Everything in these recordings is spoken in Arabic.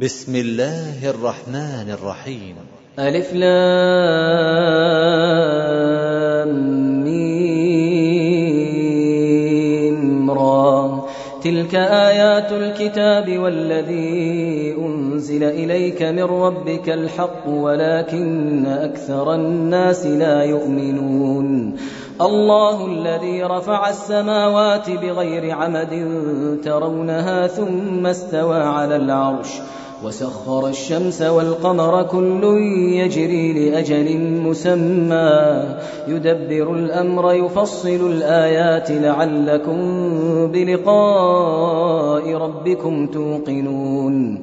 بسم الله الرحمن الرحيم. ألف لام تلك آيات الكتاب والذي أنزل إليك من ربك الحق ولكن أكثر الناس لا يؤمنون. الله الذي رفع السماوات بغير عمد ترونها ثم استوى على العرش وسخر الشمس والقمر كل يجري لأجل مسمى. يدبر الأمر يفصل الآيات لعلكم بلقاء ربكم توقنون.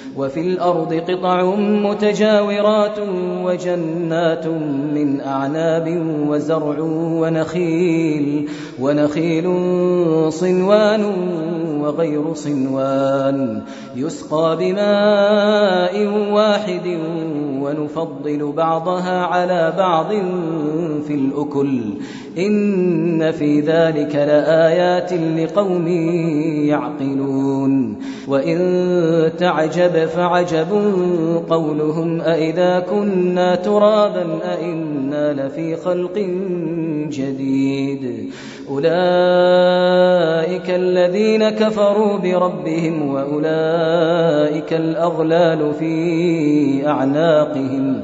وفي الأرض قطع متجاورات وجنات من أعناب وزرع ونخيل ونخيل صنوان وغير صنوان. يسقى بماء واحد ونفضل بعضها على بعض في الأكل. إن في ذلك لآيات لقوم يعقلون. وإن تعجب فعجب قولهم أئذا كنا ترابا أئنا لفي خلق جديد. أولئك الذين كفروا بربهم وأولئك الأغلال في أعناقهم.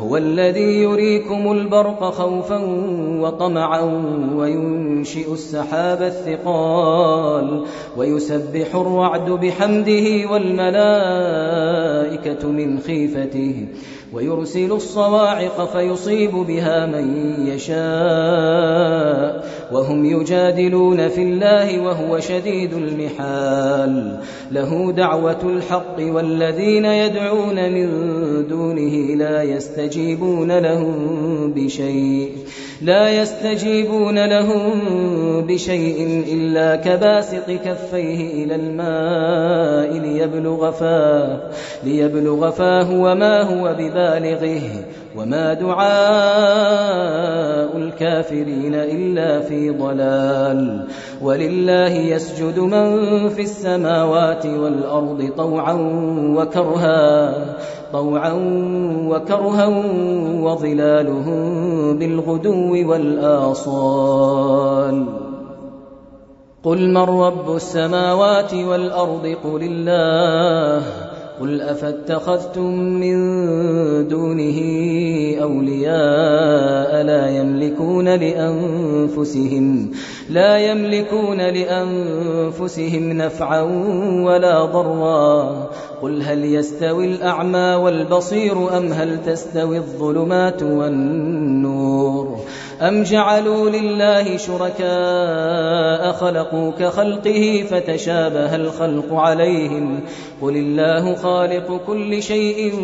هو الذي يريكم البرق خوفا وطمعا وينشئ السحاب الثقال ويسبح الرعد بحمده والملائكه من خيفته ويرسل الصواعق فيصيب بها من يشاء وهم يجادلون في الله وهو شديد المحال له دعوه الحق والذين يدعون من دونه لا يستجيبون لهم بشيء لا يستجيبون لهم بشيء إلا كباسط كفيه إلى الماء ليبلغ فاه ليبلغ فاه وما هو ببالغه وما دعاء الكافرين إلا في ضلال ولله يسجد من في السماوات والأرض طوعا وكرها طوعا وكرها وظلالهم بالغدو والآصال قل من رب السماوات والأرض قل الله قل أفاتخذتم من دونه أولياء لا يملكون لأنفسهم لا يملكون لأنفسهم نفعا ولا ضرا قل هل يستوي الأعمى والبصير أم هل تستوي الظلمات والنور أم جعلوا لله شركاء خلقوا كخلقه فتشابه الخلق عليهم قل الله خالق كل شيء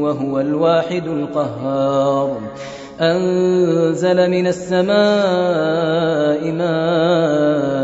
وهو الواحد القهار. أنزل من السماء ماء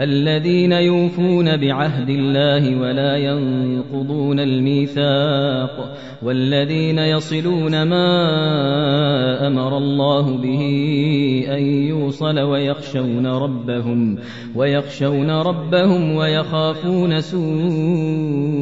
الذين يوفون بعهد الله ولا ينقضون الميثاق والذين يصلون ما أمر الله به أن يوصل ويخشون ربهم ويخشون ربهم ويخافون سوء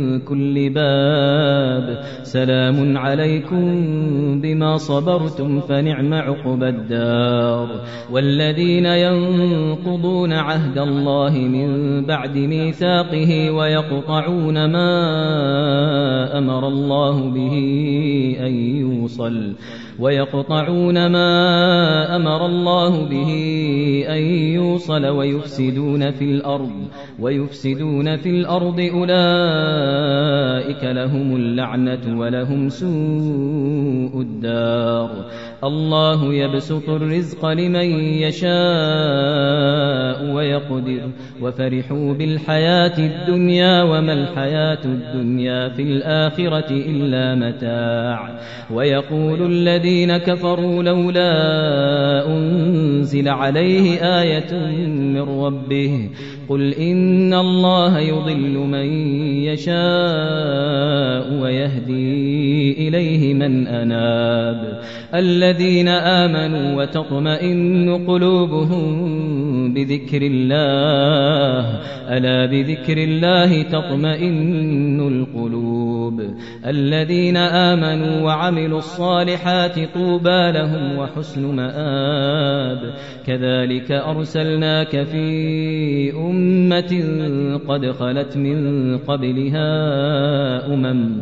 كل باب. سلام عليكم بما صبرتم فنعم عقبى الدار. والذين ينقضون عهد الله من بعد ميثاقه ويقطعون ما أمر الله به أن يوصل. ويقطعون ما أمر الله به أن يوصل ويفسدون في الأرض ويفسدون في الأرض أولئك لهم اللعنة ولهم سوء الدار. الله يبسط الرزق لمن يشاء ويقدر. وفرحوا بالحياة الدنيا وما الحياة الدنيا في الآخرة إلا متاع. ويقول الذين كفروا لولا أنزل عليه آية من ربه قل إن الله يضل من يشاء ويهدي إليه من أناب الذين آمنوا وتطمئن قلوبهم بذكر الله ألا بذكر الله تطمئن القلوب الذين آمنوا وعملوا الصالحات طوبى لهم وحسن مآب. كذلك أرسلناك في أمة قد خلت من قبلها أمم.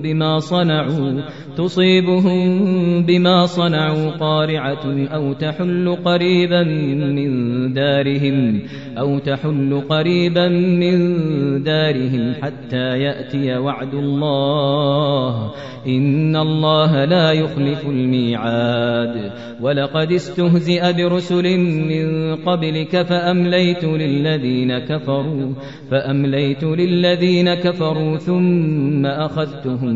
بما صنعوا تصيبهم بما صنعوا قارعة أو تحل قريبا من دارهم أو تحل قريبا من دارهم حتى يأتي وعد الله. إن الله لا يخلف الميعاد. ولقد استهزئ برسل من قبلك فأمليت للذين كفروا فأمليت للذين كفروا ثم أخذتهم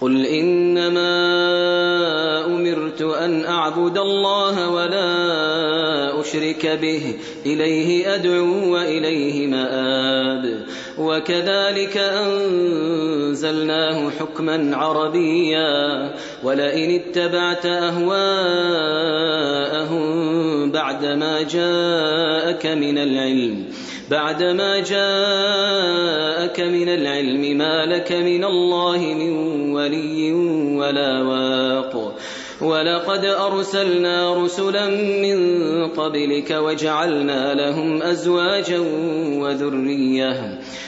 قل إنما أمرت أن أعبد الله ولا أشرك به إليه أدعو وإليه مآب. وكذلك أنزلناه حكما عربيا ولئن اتبعت أهواءهم بعدما جاءك من العلم بعدما جاءك من العلم ما لك من الله من ولي ولا واق. ولقد أرسلنا رسلا من قبلك وجعلنا لهم أزواجا وذرية.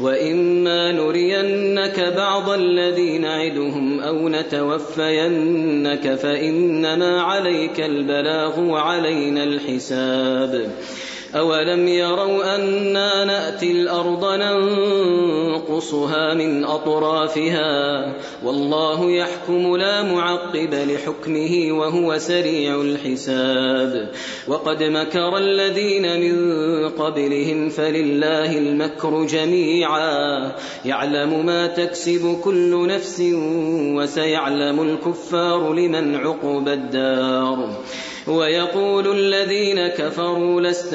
وإما نرينك بعض الذي نعدهم أو نتوفينك فإنما عليك البلاغ وعلينا الحساب أولم يروا أنا نأتي الأرض ننقصها من أطرافها والله يحكم لا معقب لحكمه وهو سريع الحساب وقد مكر الذين من قبلهم فلله المكر جميعا يعلم ما تكسب كل نفس وسيعلم الكفار لمن عقب الدار ويقول الذين كفروا لست